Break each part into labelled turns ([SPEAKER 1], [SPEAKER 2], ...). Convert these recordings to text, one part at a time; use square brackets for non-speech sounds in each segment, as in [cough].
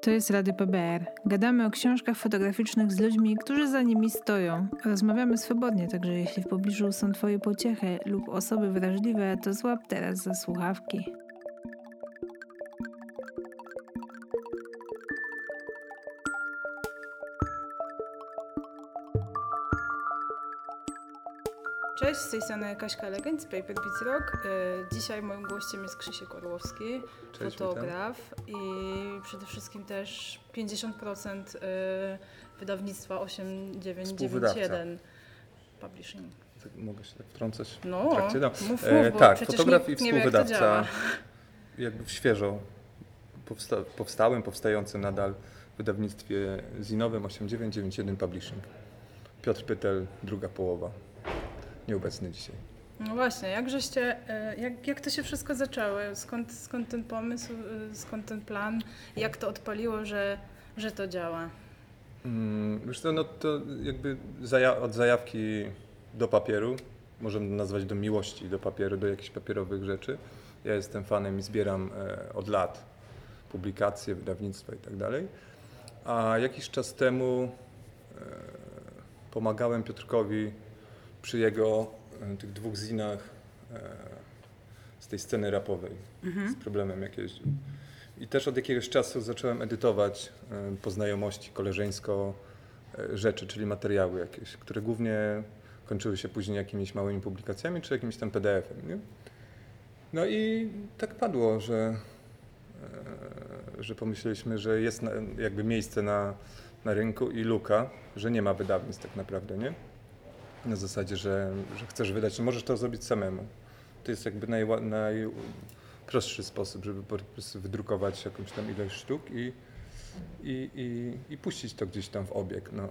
[SPEAKER 1] To jest Radio PBR. Gadamy o książkach fotograficznych z ludźmi, którzy za nimi stoją. Rozmawiamy swobodnie, także jeśli w pobliżu są Twoje pociechy lub osoby wrażliwe, to złap teraz za słuchawki. Z tej strony Kaśka Legend z Paper Beats Rock. E, Dzisiaj moim gościem jest Krzysiek Orłowski,
[SPEAKER 2] Cześć,
[SPEAKER 1] fotograf i przede wszystkim też 50% e, wydawnictwa 8991 Publishing.
[SPEAKER 2] Tak, Mogę się tak wtrącać
[SPEAKER 1] No,
[SPEAKER 2] w trakcie? No.
[SPEAKER 1] mów, mów,
[SPEAKER 2] E,
[SPEAKER 1] bo
[SPEAKER 2] tak, fotograf i współwydawca. Jakby świeżo powsta powstałym, powstającym nadal w wydawnictwie zinowym 8991 Publishing. Piotr Pytel, druga połowa. Nieobecny dzisiaj.
[SPEAKER 1] No właśnie, jak żeście, e, jak, jak to się wszystko zaczęło? Skąd, skąd ten pomysł, e, skąd ten plan? Jak to odpaliło, że, że to działa?
[SPEAKER 2] Mm, Wiesz co, no to jakby zaja od zajawki do papieru, możemy nazwać do miłości do papieru, do jakichś papierowych rzeczy. Ja jestem fanem i zbieram e, od lat publikacje, wydawnictwa i tak dalej. A jakiś czas temu e, pomagałem Piotrkowi przy jego e, tych dwóch zinach e, z tej sceny rapowej, z problemem jak jeździł. I też od jakiegoś czasu zacząłem edytować e, po znajomości koleżeńsko rzeczy, czyli materiały jakieś, które głównie kończyły się później jakimiś małymi publikacjami czy jakimś tam PDF-em. Nie? No i tak padło, że, że pomyśleliśmy, że jest jakby miejsce na, na rynku i luka, że nie ma wydawnictw tak naprawdę, nie? Na zasadzie, że, że chcesz wydać, że możesz to zrobić samemu. To jest jakby najła- najprostszy sposób, żeby po prostu wydrukować jakąś tam ilość sztuk i, i, i, i puścić to gdzieś tam w obieg, no.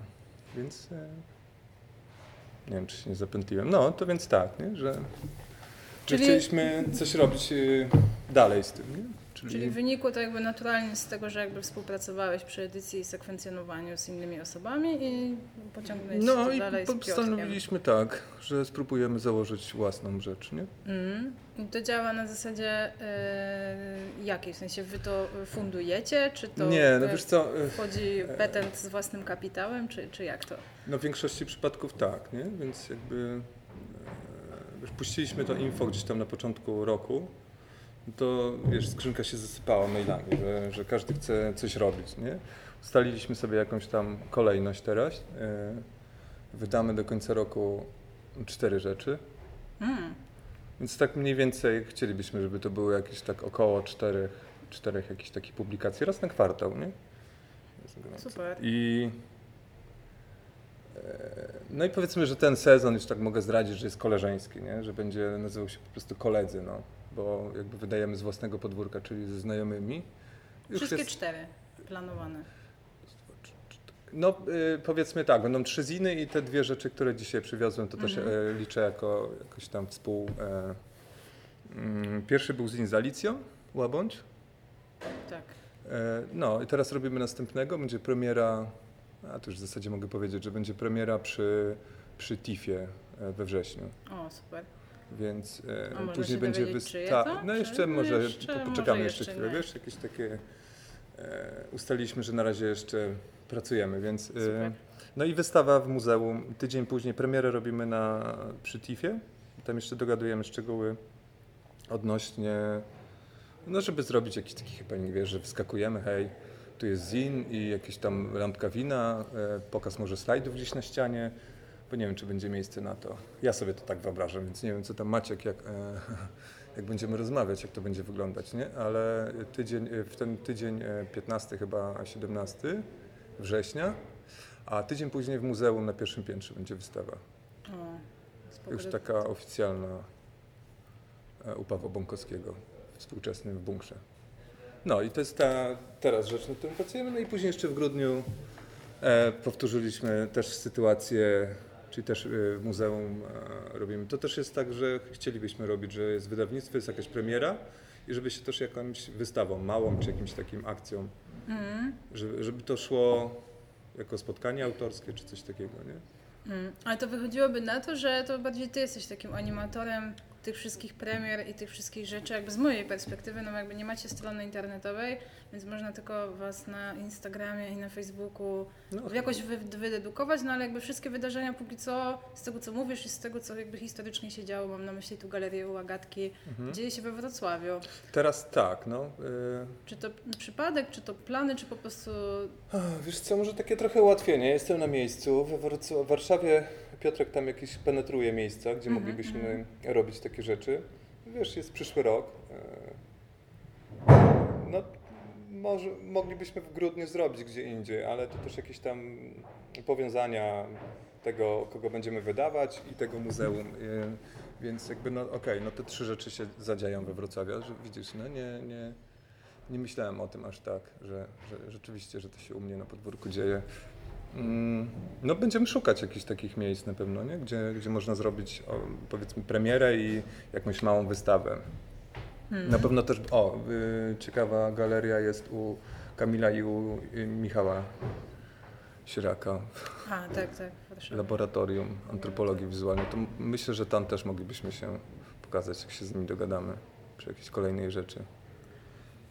[SPEAKER 2] Więc e, nie wiem, czy się nie zapętliłem. No, to więc tak, nie? Że,
[SPEAKER 1] Czyli-
[SPEAKER 2] że chcieliśmy coś robić e, dalej z tym, nie?
[SPEAKER 1] Czyli wynikło to jakby naturalnie z tego, że jakby współpracowałeś przy edycji i sekwencjonowaniu z innymi osobami i pociągnąłeś
[SPEAKER 2] No
[SPEAKER 1] to
[SPEAKER 2] i
[SPEAKER 1] dalej z Piotrkiem.
[SPEAKER 2] postanowiliśmy tak, że spróbujemy założyć własną rzecz, nie?
[SPEAKER 1] Mm. I to działa na zasadzie yy, jakiej? W sensie wy to fundujecie, czy to
[SPEAKER 2] nie, no wiesz co, e,
[SPEAKER 1] wchodzi petent z własnym kapitałem, czy, czy jak to?
[SPEAKER 2] no w większości przypadków tak, nie? Więc jakby wiesz, puściliśmy to info gdzieś tam na początku roku, to wiesz, skrzynka się zasypała mailami, że, że każdy chce coś robić, nie? Ustaliliśmy sobie jakąś tam kolejność teraz. E, wydamy do końca roku cztery rzeczy.
[SPEAKER 1] Mm.
[SPEAKER 2] Więc tak mniej więcej chcielibyśmy, żeby to były jakieś tak około czterech, czterech jakichś takich publikacji raz na kwartał, nie?
[SPEAKER 1] Super.
[SPEAKER 2] I e, no i powiedzmy, że ten sezon już tak mogę zdradzić, że jest koleżeński, nie? że będzie nazywał się po prostu koledzy, no, bo jakby wydajemy z własnego podwórka, czyli ze znajomymi. Już
[SPEAKER 1] Wszystkie
[SPEAKER 2] jest,
[SPEAKER 1] cztery planowane.
[SPEAKER 2] no y, powiedzmy tak, będą trzy ziny i te dwie rzeczy, które dzisiaj przywiozłem, to też
[SPEAKER 1] Mhm.
[SPEAKER 2] e, liczę jako jakoś tam współ... E, mm, pierwszy był zin z Alicją, Łabądź.
[SPEAKER 1] Tak.
[SPEAKER 2] E, No i teraz robimy następnego, będzie premiera, a to już w zasadzie mogę powiedzieć, że będzie premiera przy, przy TIFie e, we wrześniu,
[SPEAKER 1] O, super.
[SPEAKER 2] Więc e, później będzie
[SPEAKER 1] dowiedzieć, czyje
[SPEAKER 2] wysta-
[SPEAKER 1] to?
[SPEAKER 2] No jeszcze może,
[SPEAKER 1] jeszcze-
[SPEAKER 2] po-
[SPEAKER 1] może
[SPEAKER 2] poczekamy
[SPEAKER 1] jeszcze
[SPEAKER 2] jeszcze chwilę,
[SPEAKER 1] nie.
[SPEAKER 2] wiesz, jakieś takie, e, ustaliliśmy, że na razie jeszcze pracujemy, więc e, no i wystawa w muzeum, tydzień później premierę robimy na, przy TIFie, tam jeszcze dogadujemy szczegóły odnośnie no, żeby zrobić jakiś taki chyba, nie wiesz, że wskakujemy, hej, tu jest zin i jakieś tam lampka wina, e, pokaz może slajdów gdzieś na ścianie, bo nie wiem, czy będzie miejsce na to. Ja sobie to tak wyobrażam, więc nie wiem, co tam Maciek, jak, e, [laughs] jak będziemy rozmawiać, jak to będzie wyglądać, nie? Ale tydzień, e, w ten tydzień e, 15 chyba 17 września, a tydzień później w muzeum na pierwszym piętrze będzie wystawa.
[SPEAKER 1] O.
[SPEAKER 2] Już taka oficjalna e, u Pawła Bąkowskiego, współczesnym w bunkrze. No i to jest ta teraz rzecz, nad którą pracujemy. No i później jeszcze w grudniu e, powtórzyliśmy też sytuację, czyli też e, w muzeum e, robimy. To też jest tak, że chcielibyśmy robić, że jest wydawnictwo, jest jakaś premiera i żeby się też jakąś wystawą małą, czy jakimś takim akcją,
[SPEAKER 1] Mm.
[SPEAKER 2] żeby, żeby to szło jako spotkanie autorskie, czy coś takiego, nie?
[SPEAKER 1] Mm. Ale to wychodziłoby na to, że to bardziej ty jesteś takim animatorem tych wszystkich premier i tych wszystkich rzeczy, jakby z mojej perspektywy, no jakby nie macie strony internetowej, więc można tylko was na Instagramie i na Facebooku
[SPEAKER 2] No,
[SPEAKER 1] jakoś wy, wydedukować, no ale jakby wszystkie wydarzenia póki co, z tego co mówisz i z tego co jakby historycznie się działo, mam na myśli tu galerię u Agatki,
[SPEAKER 2] mhm.
[SPEAKER 1] dzieje się we Wrocławiu.
[SPEAKER 2] Teraz tak, no. y,
[SPEAKER 1] Czy to przypadek, czy to plany, czy po prostu...
[SPEAKER 2] Wiesz co, może takie trochę ułatwienie. Jestem na miejscu. W Warszawie Piotrek tam jakieś penetruje miejsca, gdzie
[SPEAKER 1] Mhm,
[SPEAKER 2] moglibyśmy
[SPEAKER 1] mhm.
[SPEAKER 2] robić takie rzeczy. Wiesz, jest przyszły rok. e, No, może, moglibyśmy w grudniu zrobić gdzie indziej, ale to też jakieś tam powiązania tego, kogo będziemy wydawać i tego muzeum. e, Więc jakby, no okej, no te trzy rzeczy się zadzieją we Wrocławiu, że widzisz, no nie, nie, nie myślałem o tym aż tak, że, że rzeczywiście, że to się u mnie na podwórku dzieje. Mm, No będziemy szukać jakichś takich miejsc na pewno, nie? Gdzie, gdzie można zrobić o, powiedzmy premierę i jakąś małą wystawę.
[SPEAKER 1] Hmm.
[SPEAKER 2] Na pewno też, o, y, ciekawa galeria jest u Kamila i u y, Michała Sieraka
[SPEAKER 1] A, tak, tak, Warszawie.
[SPEAKER 2] laboratorium antropologii wizualnej. To myślę, że tam też moglibyśmy się pokazać, jak się z nimi dogadamy przy jakiejś kolejnej rzeczy.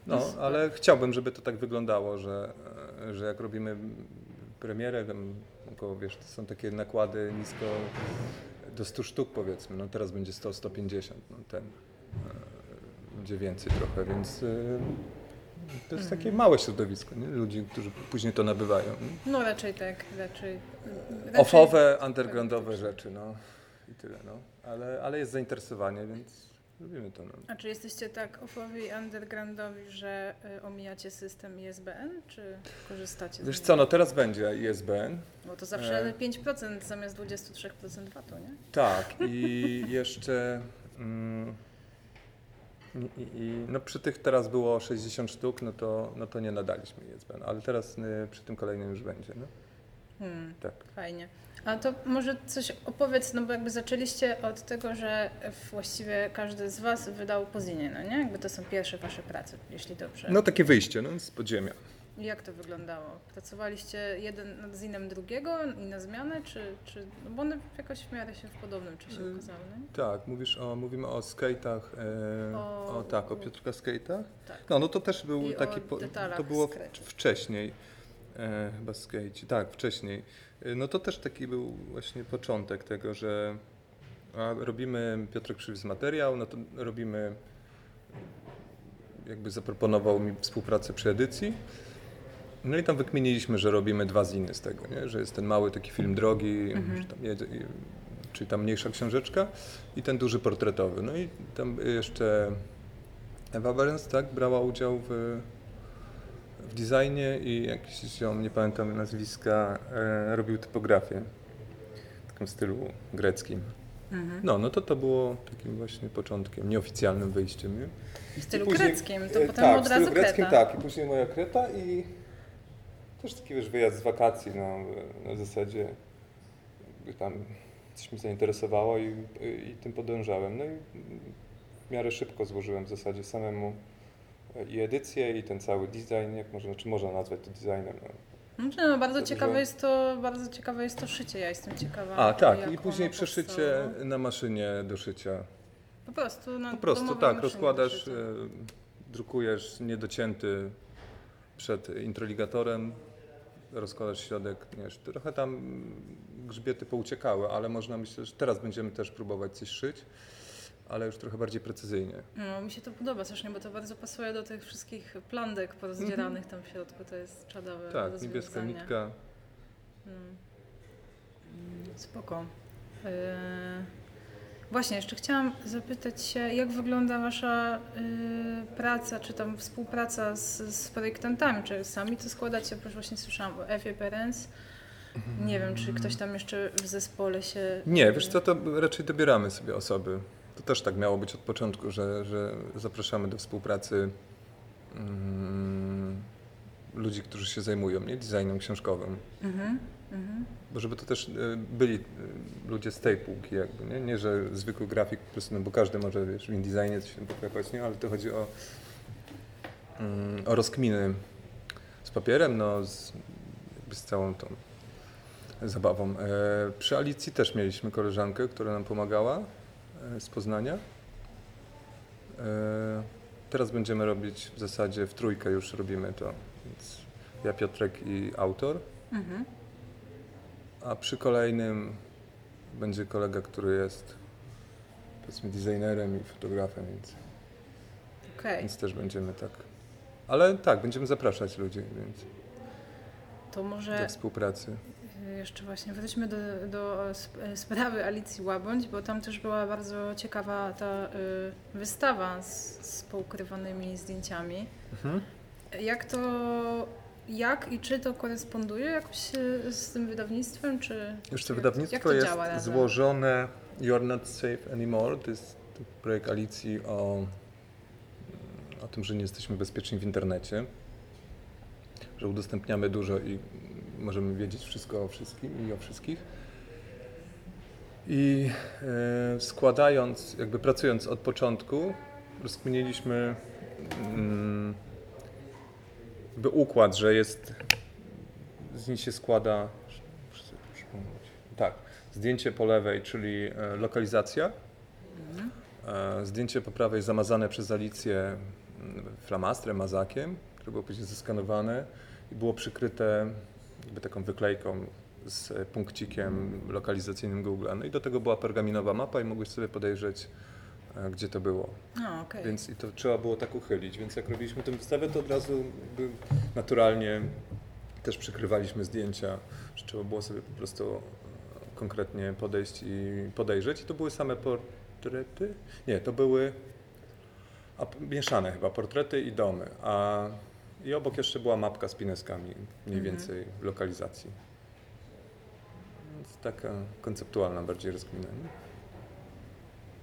[SPEAKER 2] No, ale chciałbym, żeby to tak wyglądało, że, e, że jak robimy premierę, tam około, wiesz, to są takie nakłady nisko do 100 sztuk powiedzmy, no teraz będzie 100-150, no ten e, będzie więcej trochę, więc e, to jest takie małe środowisko, nie? ludzi, którzy później to nabywają. Nie?
[SPEAKER 1] No raczej tak, raczej... raczej
[SPEAKER 2] Ofowe, undergroundowe rzeczy, no i tyle, no. Ale, ale jest zainteresowanie, więc robimy to. No.
[SPEAKER 1] A czy jesteście tak ofowi i undergroundowi, że y, omijacie system ISBN, czy korzystacie
[SPEAKER 2] Wiesz
[SPEAKER 1] z
[SPEAKER 2] co,
[SPEAKER 1] niego?
[SPEAKER 2] no teraz będzie ISBN.
[SPEAKER 1] Bo to zawsze
[SPEAKER 2] E.
[SPEAKER 1] 5% zamiast 23% VAT-u, nie?
[SPEAKER 2] Tak, i [laughs] jeszcze. Mm, i, i, i, no przy tych teraz było 60 sztuk, no to, no to nie nadaliśmy ISBN, ale teraz y, przy tym kolejnym już będzie. No.
[SPEAKER 1] Hmm,
[SPEAKER 2] Tak.
[SPEAKER 1] fajnie. A to może coś opowiedz, no bo jakby zaczęliście od tego, że właściwie każdy z Was wydał po zinie, no nie? Jakby to są pierwsze Wasze prace, jeśli dobrze.
[SPEAKER 2] no takie wyjście no, z podziemia.
[SPEAKER 1] I Jak to wyglądało? Pracowaliście jeden nad zinem drugiego i na zmianę, czy, czy no bo one jakoś w miarę się w podobnym czasie
[SPEAKER 2] Y,
[SPEAKER 1] ukazały, nie?
[SPEAKER 2] Tak, mówisz o, mówimy o skate'ach, e,
[SPEAKER 1] O-
[SPEAKER 2] o, tak, o Piotrka skate'ach.
[SPEAKER 1] Tak.
[SPEAKER 2] No, no to też był
[SPEAKER 1] I
[SPEAKER 2] taki, po, to było w, wcześniej, e, chyba skate, tak, wcześniej. E, No to też taki był właśnie początek tego, że robimy, Piotrek przywiózł materiał, no to robimy, jakby zaproponował mi współpracę przy edycji. No i tam wykminiliśmy, że robimy dwa ziny z tego, nie? że jest ten mały taki film drogi,
[SPEAKER 1] Mhm.
[SPEAKER 2] tam jedzie, czyli ta mniejsza książeczka i ten duży portretowy. No i tam jeszcze Ewa Berens, tak, brała udział w, w designie i jakiś ziom, nie pamiętam nazwiska, e, robił typografię w takim stylu greckim.
[SPEAKER 1] Mhm.
[SPEAKER 2] No, no to to było takim właśnie początkiem, nieoficjalnym wyjściem. Nie?
[SPEAKER 1] W stylu
[SPEAKER 2] I później-
[SPEAKER 1] greckim, to
[SPEAKER 2] e,
[SPEAKER 1] potem
[SPEAKER 2] tak,
[SPEAKER 1] od
[SPEAKER 2] w stylu
[SPEAKER 1] razu
[SPEAKER 2] greckim,
[SPEAKER 1] kreta.
[SPEAKER 2] tak, i później moja kreta i też taki wiesz, wyjazd z wakacji no, na zasadzie tam coś mnie zainteresowało i, i tym podążałem. No i w miarę szybko złożyłem w zasadzie samemu i edycję i ten cały design, jak można, czy można nazwać to designem. No.
[SPEAKER 1] Znaczy, no, bardzo ciekawe jest to, bardzo ciekawe jest to szycie, ja jestem ciekawa.
[SPEAKER 2] A tak, i później przeszycie na maszynie do szycia.
[SPEAKER 1] Po prostu, na
[SPEAKER 2] Po prostu tak, rozkładasz, e, drukujesz niedocięty przed introligatorem, rozkładasz środek, nie, wiesz, trochę tam grzbiety pouciekały, ale można myślę, że teraz będziemy też próbować coś szyć, ale już trochę bardziej precyzyjnie.
[SPEAKER 1] No, mi się to podoba strasznie, bo to bardzo pasuje do tych wszystkich plandek porozdzieranych tam w środku, to jest czadowe.
[SPEAKER 2] Tak, niebieska nitka.
[SPEAKER 1] Mm. Spoko. Yy, Właśnie, jeszcze chciałam zapytać się, jak wygląda Wasza yy, praca, czy tam współpraca z, z projektantami? Czy sami to składacie? Bo już właśnie słyszałam o Ewie Perens. Nie wiem, czy ktoś tam jeszcze w zespole się...
[SPEAKER 2] Nie, wiesz co, to raczej dobieramy sobie osoby. To też tak miało być od początku, że, że zapraszamy do współpracy mm, ludzi, którzy się zajmują nie designem książkowym.
[SPEAKER 1] Mhm, mhm.
[SPEAKER 2] Bo żeby to też e, byli e, ludzie z tej półki jakby, nie? Nie, że zwykły grafik po prostu, no bo każdy może, wiesz, w InDesignie coś się poklepać, nie? Ale to chodzi o, mm, o rozkminy z papierem, no z, z całą tą zabawą. E, przy Alicji też mieliśmy koleżankę, która nam pomagała z Poznania. E, Teraz będziemy robić w zasadzie w trójkę już robimy to. Więc ja, Piotrek i autor.
[SPEAKER 1] Mhm.
[SPEAKER 2] A przy kolejnym będzie kolega, który jest powiedzmy designerem i fotografem, więc,
[SPEAKER 1] Okej,
[SPEAKER 2] więc też będziemy tak. Ale tak, będziemy zapraszać ludzi, więc
[SPEAKER 1] to
[SPEAKER 2] do
[SPEAKER 1] może
[SPEAKER 2] współpracy.
[SPEAKER 1] Jeszcze właśnie wróćmy do, do sp- sprawy Alicji Łabądź, bo tam też była bardzo ciekawa ta y, wystawa z, z poukrywanymi zdjęciami.
[SPEAKER 2] Mhm.
[SPEAKER 1] Jak to, jak i czy to koresponduje jakoś y, z tym wydawnictwem, czy...
[SPEAKER 2] Już to wydawnictwo
[SPEAKER 1] to
[SPEAKER 2] jest
[SPEAKER 1] działa
[SPEAKER 2] złożone You're Not Safe Anymore. To jest projekt Alicji o, o tym, że nie jesteśmy bezpieczni w internecie, że udostępniamy dużo i możemy wiedzieć wszystko o wszystkim i o wszystkich. I e, składając, jakby pracując od początku, rozkminiliśmy mm, jakby układ, że jest z nich się składa tak, zdjęcie po lewej, czyli e, lokalizacja,
[SPEAKER 1] Mhm.
[SPEAKER 2] e, zdjęcie po prawej zamazane przez Alicję mm, flamastrem, mazakiem, które było później zeskanowane i było przykryte jakby taką wyklejką z punkcikiem lokalizacyjnym Google. No i do tego była pergaminowa mapa i mogłeś sobie podejrzeć, e, gdzie to było.
[SPEAKER 1] A, okej.
[SPEAKER 2] Więc i to trzeba było tak uchylić. Więc jak robiliśmy tę wystawę, to od razu naturalnie też przykrywaliśmy zdjęcia, że trzeba było sobie po prostu konkretnie podejść i podejrzeć. I to były same portrety? Nie, to były a, mieszane chyba, portrety i domy. A i obok jeszcze była mapka z pineskami, mniej
[SPEAKER 1] Mhm.
[SPEAKER 2] więcej lokalizacji. Więc taka konceptualna bardziej rozkmina.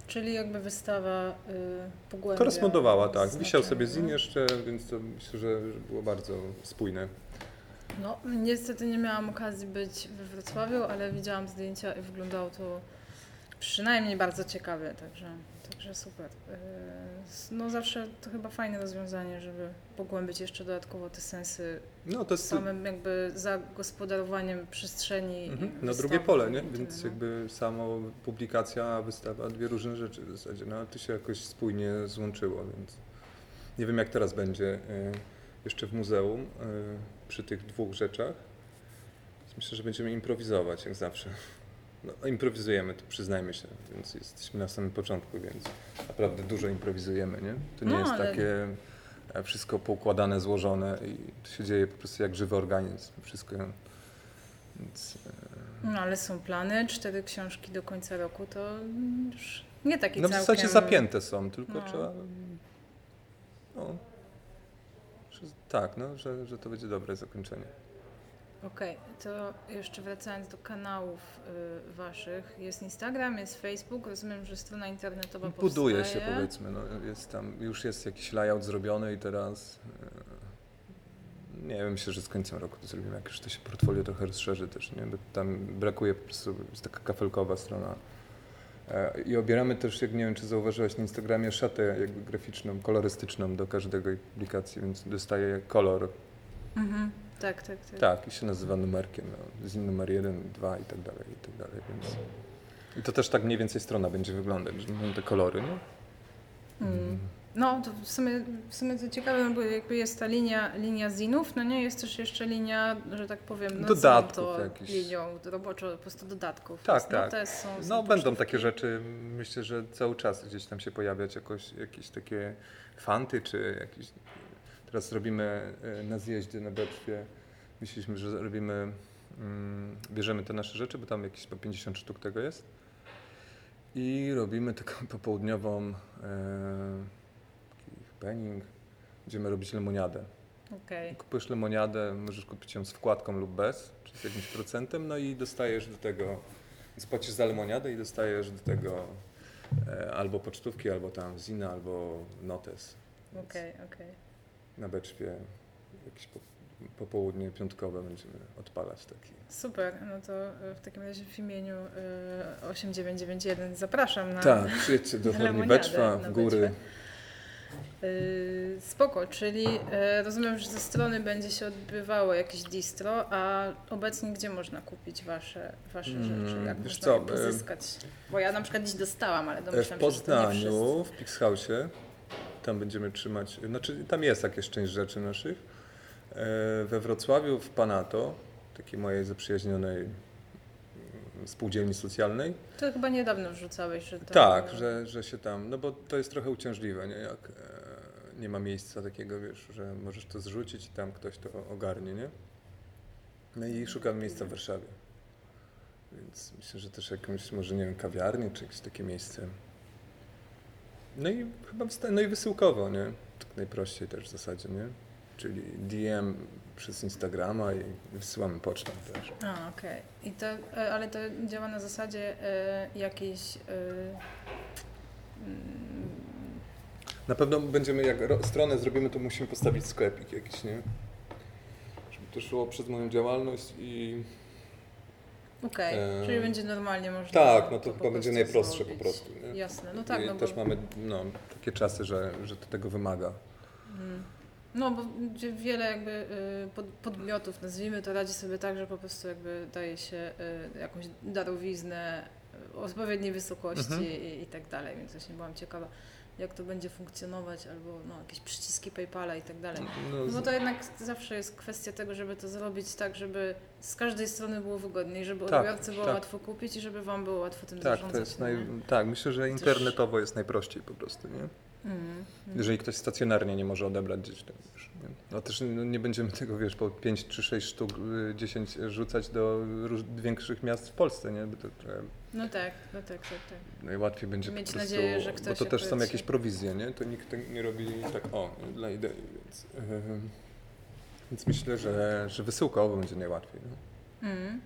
[SPEAKER 1] Czyli jakby wystawa y, pogłębia...
[SPEAKER 2] Korespondowała, tak.
[SPEAKER 1] znaczenie,
[SPEAKER 2] Wisiał sobie
[SPEAKER 1] no.
[SPEAKER 2] zin jeszcze, więc to myślę, że, że było bardzo spójne.
[SPEAKER 1] No, niestety nie miałam okazji być we Wrocławiu, ale widziałam zdjęcia i wyglądało to przynajmniej bardzo ciekawie, także, także super. Yy, No zawsze to chyba fajne rozwiązanie, żeby pogłębić jeszcze dodatkowo te sensy
[SPEAKER 2] No to jest
[SPEAKER 1] samym jakby zagospodarowaniem przestrzeni.
[SPEAKER 2] mhm, na drugie pole, nie?
[SPEAKER 1] tyle,
[SPEAKER 2] Więc
[SPEAKER 1] no.
[SPEAKER 2] jakby samo publikacja, a wystawa, dwie różne rzeczy w zasadzie. No ale to się jakoś spójnie złączyło, więc nie wiem jak teraz będzie y, jeszcze w muzeum y, przy tych dwóch rzeczach. Myślę, że będziemy improwizować jak zawsze. No, improwizujemy, to przyznajmy się, więc jesteśmy na samym początku, więc naprawdę dużo improwizujemy, nie? To nie
[SPEAKER 1] No,
[SPEAKER 2] jest
[SPEAKER 1] ale-
[SPEAKER 2] takie e, wszystko poukładane, złożone i to się dzieje po prostu jak żywy organizm. Wszystko. Więc, e,
[SPEAKER 1] No ale są plany, cztery książki do końca roku, to już nie taki
[SPEAKER 2] no w
[SPEAKER 1] całkiem...
[SPEAKER 2] zasadzie zapięte są, tylko
[SPEAKER 1] No.
[SPEAKER 2] trzeba. No, tak, no, że, że to będzie dobre zakończenie.
[SPEAKER 1] Okej, to jeszcze wracając do kanałów y, waszych, jest Instagram, jest Facebook, rozumiem, że strona internetowa
[SPEAKER 2] Buduje się
[SPEAKER 1] powstaje.
[SPEAKER 2] powiedzmy, no, jest tam, już jest jakiś layout zrobiony i teraz e, nie wiem, myślę, że z końcem roku to zrobimy, jak już to się portfolio trochę rozszerzy też, nie? Bo tam brakuje po prostu, jest taka kafelkowa strona. E, I obieramy też, jak nie wiem, czy zauważyłeś na Instagramie, szatę jakby graficzną, kolorystyczną do każdej publikacji, więc dostaje kolor,
[SPEAKER 1] Mhm. Tak, tak, tak.
[SPEAKER 2] tak, i się nazywa numerkiem, no, z numer 1, 2 i tak dalej, i tak dalej, więc... I to też tak mniej więcej strona będzie wyglądać, że będą te kolory, nie?
[SPEAKER 1] Mm. No, to w sumie, w sumie to ciekawe, no bo jakby jest ta linia, linia zinów, no nie, jest też jeszcze linia, że tak powiem, nazwijmy
[SPEAKER 2] Dodatków
[SPEAKER 1] to
[SPEAKER 2] jakichś.
[SPEAKER 1] linią roboczo, po prostu dodatków.
[SPEAKER 2] Tak,
[SPEAKER 1] Więc,
[SPEAKER 2] tak.
[SPEAKER 1] No, są, są
[SPEAKER 2] No będą
[SPEAKER 1] pocztówki.
[SPEAKER 2] takie rzeczy, myślę, że cały czas gdzieś tam się pojawiać jakoś, jakieś takie fanty, czy jakieś... Teraz robimy e, na zjeździe na Beczwie, myśleliśmy, że robimy, mm, bierzemy te nasze rzeczy, bo tam jakieś po 50 sztuk tego jest i robimy taką [laughs] popołudniową e, taki happening, będziemy robić lemoniadę.
[SPEAKER 1] Okej.
[SPEAKER 2] Kupujesz lemoniadę, możesz kupić ją z wkładką lub bez, czy z jakimś procentem, no i dostajesz do tego, więc płacisz za lemoniadę i dostajesz do tego e, albo pocztówki, albo tam zina, albo notes.
[SPEAKER 1] Okej, okej.
[SPEAKER 2] Na Beczwie jakieś po, popołudnie piątkowe będziemy odpalać taki.
[SPEAKER 1] Super, no to e, w takim razie w imieniu e, 8991 zapraszam na
[SPEAKER 2] Tak, przyjedźcie do [laughs]
[SPEAKER 1] na
[SPEAKER 2] Horni
[SPEAKER 1] lemoniadę
[SPEAKER 2] Beczwa, w góry.
[SPEAKER 1] Beczwę. Yy, spoko, czyli e, rozumiem, że ze strony będzie się odbywało jakieś distro, a obecnie gdzie można kupić wasze, wasze
[SPEAKER 2] Mm,
[SPEAKER 1] rzeczy? Jak
[SPEAKER 2] wiesz
[SPEAKER 1] można
[SPEAKER 2] co,
[SPEAKER 1] je pozyskać? Bo ja na przykład dziś dostałam, ale
[SPEAKER 2] E,
[SPEAKER 1] domyślam
[SPEAKER 2] W
[SPEAKER 1] się, nie
[SPEAKER 2] Poznaniu, w Pixhausie, Tam będziemy trzymać, znaczy tam jest jakieś część rzeczy naszych. E, We Wrocławiu w Panato, takiej mojej zaprzyjaźnionej mm, spółdzielni socjalnej.
[SPEAKER 1] To chyba niedawno wrzucałeś, że tam...
[SPEAKER 2] Tak, że, że się tam, no bo to jest trochę uciążliwe, nie? Jak e, nie ma miejsca takiego, wiesz, że możesz to zrzucić i tam ktoś to ogarnie, nie? No i szukam miejsca w Warszawie. Więc myślę, że też jakąś, może nie wiem, kawiarnię, czy jakieś takie miejsce. No i chyba, no i wysyłkowo, nie? Tak najprościej też w zasadzie, nie? Czyli DM przez Instagrama i wysyłamy pocztą też.
[SPEAKER 1] A, okej. I to, e, ale to działa na zasadzie e, jakiejś... Mm,
[SPEAKER 2] Na pewno będziemy, jak ro- stronę zrobimy, to musimy postawić sklepik jakiś, nie? Żeby to szło przez moją działalność i...
[SPEAKER 1] Okej,
[SPEAKER 2] Eee,
[SPEAKER 1] czyli będzie normalnie można.
[SPEAKER 2] Tak, no to
[SPEAKER 1] po
[SPEAKER 2] chyba będzie najprostsze po
[SPEAKER 1] zrobić.
[SPEAKER 2] prostu, nie?
[SPEAKER 1] Jasne, no tak,
[SPEAKER 2] I
[SPEAKER 1] no bo,
[SPEAKER 2] też mamy no, takie czasy, że, że to tego wymaga.
[SPEAKER 1] mm, no bo wiele jakby y, pod, podmiotów, nazwijmy to, radzi sobie tak, że po prostu jakby daje się y, jakąś darowiznę y, o odpowiedniej wysokości
[SPEAKER 2] Mhm.
[SPEAKER 1] i, i tak dalej, więc właśnie byłam ciekawa, jak to będzie funkcjonować, albo no, jakieś przyciski PayPala i tak dalej.
[SPEAKER 2] No,
[SPEAKER 1] No bo to jednak zawsze jest kwestia tego, żeby to zrobić tak, żeby z każdej strony było wygodniej, żeby
[SPEAKER 2] Tak,
[SPEAKER 1] odbiorcy było
[SPEAKER 2] tak.
[SPEAKER 1] łatwo kupić i żeby Wam było łatwo tym
[SPEAKER 2] tak,
[SPEAKER 1] zarządzać.
[SPEAKER 2] to jest naj... tak, myślę, że internetowo jest najprościej po prostu, nie?
[SPEAKER 1] Mm.
[SPEAKER 2] Jeżeli ktoś stacjonarnie nie może odebrać gdzieś tam, nie? No też nie będziemy tego, wiesz, po 5 czy 6 sztuk, y, 10 rzucać do większych miast w Polsce, nie? Bo to trochę
[SPEAKER 1] No tak, no tak, tak, tak.
[SPEAKER 2] najłatwiej będzie
[SPEAKER 1] Mieć
[SPEAKER 2] po prostu,
[SPEAKER 1] nadzieję, że
[SPEAKER 2] bo
[SPEAKER 1] ktoś
[SPEAKER 2] to też są jakieś prowizje, nie? To nikt nie robi tak, o, dla idei, więc, em, więc myślę, że, że wysyłkowo będzie najłatwiej. No.
[SPEAKER 1] Mm.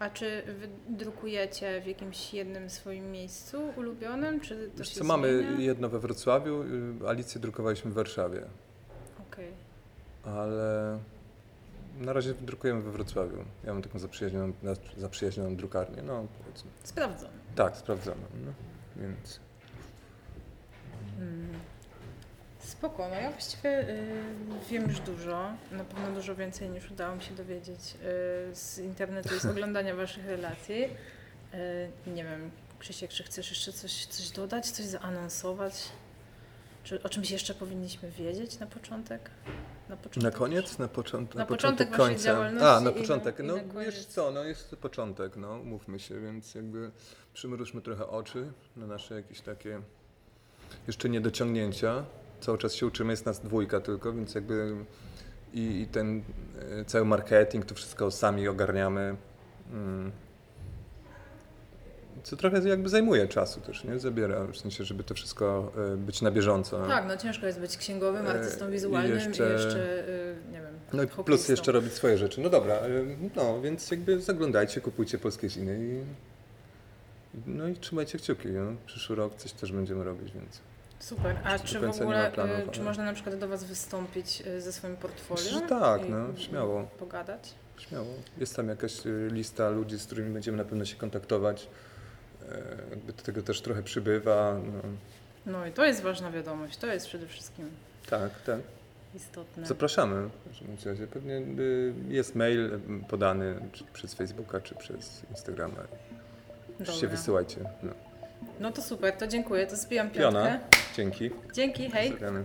[SPEAKER 1] A czy wy drukujecie w jakimś jednym swoim miejscu ulubionym, czy to
[SPEAKER 2] Wiesz co, mamy
[SPEAKER 1] zmienia?
[SPEAKER 2] jedno we Wrocławiu, y, Alicję drukowaliśmy w Warszawie,
[SPEAKER 1] Okej.
[SPEAKER 2] ale na razie drukujemy we Wrocławiu. Ja mam taką zaprzyjaźnioną, zaprzyjaźnioną drukarnię, no powiedzmy.
[SPEAKER 1] Sprawdzam.
[SPEAKER 2] Tak, sprawdzono, no, więc...
[SPEAKER 1] Mm. Spoko, no ja właściwie y, wiem już dużo, na pewno dużo więcej niż udało mi się dowiedzieć y, z internetu i z [laughs] oglądania Waszych relacji. Y, nie wiem, Krzysiek, czy chcesz jeszcze coś, coś dodać, coś zaanonsować? Czy o czymś jeszcze powinniśmy wiedzieć na początek? Na, początek
[SPEAKER 2] Na koniec? Na, począt,
[SPEAKER 1] Na początek waszej
[SPEAKER 2] końca.
[SPEAKER 1] działalności
[SPEAKER 2] A, na
[SPEAKER 1] na-
[SPEAKER 2] początek. no
[SPEAKER 1] na koniec.
[SPEAKER 2] wiesz co, no jest początek, no mówmy się, więc jakby przymrużmy trochę oczy na nasze jakieś takie jeszcze niedociągnięcia. Cały czas się uczymy, jest nas dwójka tylko, więc jakby i, i ten e, cały marketing, to wszystko sami ogarniamy. Mm. Co trochę jakby zajmuje czasu też, nie? Zabiera, w sensie, żeby to wszystko e, być na bieżąco.
[SPEAKER 1] Tak, no ciężko jest być księgowym,
[SPEAKER 2] E,
[SPEAKER 1] artystą
[SPEAKER 2] i
[SPEAKER 1] wizualnym i jeszcze,
[SPEAKER 2] jeszcze-
[SPEAKER 1] y, nie wiem,
[SPEAKER 2] No i plus jeszcze robić swoje rzeczy. No dobra, no więc jakby zaglądajcie, kupujcie polskie ziny i no i trzymajcie kciuki. No. Przyszły rok coś też będziemy robić, więc
[SPEAKER 1] Super. A czy
[SPEAKER 2] do
[SPEAKER 1] w ogóle,
[SPEAKER 2] ma planów,
[SPEAKER 1] y, czy
[SPEAKER 2] ale-
[SPEAKER 1] można na przykład do Was wystąpić y, ze swoim portfolio?
[SPEAKER 2] Tak, no, śmiało.
[SPEAKER 1] Pogadać?
[SPEAKER 2] śmiało. Jest tam jakaś y, lista ludzi, z którymi będziemy na pewno się kontaktować. E, Jakby tego też trochę przybywa. No.
[SPEAKER 1] No i to jest ważna wiadomość, to jest przede wszystkim
[SPEAKER 2] Tak, tak.
[SPEAKER 1] istotne.
[SPEAKER 2] Zapraszamy. w każdym razie. Pewnie y, jest mail y, podany czy przez Facebooka, czy przez Instagrama.
[SPEAKER 1] Dobra.
[SPEAKER 2] wysyłajcie. No.
[SPEAKER 1] No to super, to dziękuję, to zbijam piątkę.
[SPEAKER 2] Piona, dzięki.
[SPEAKER 1] Dzięki, hej.
[SPEAKER 2] Pozdrawiamy.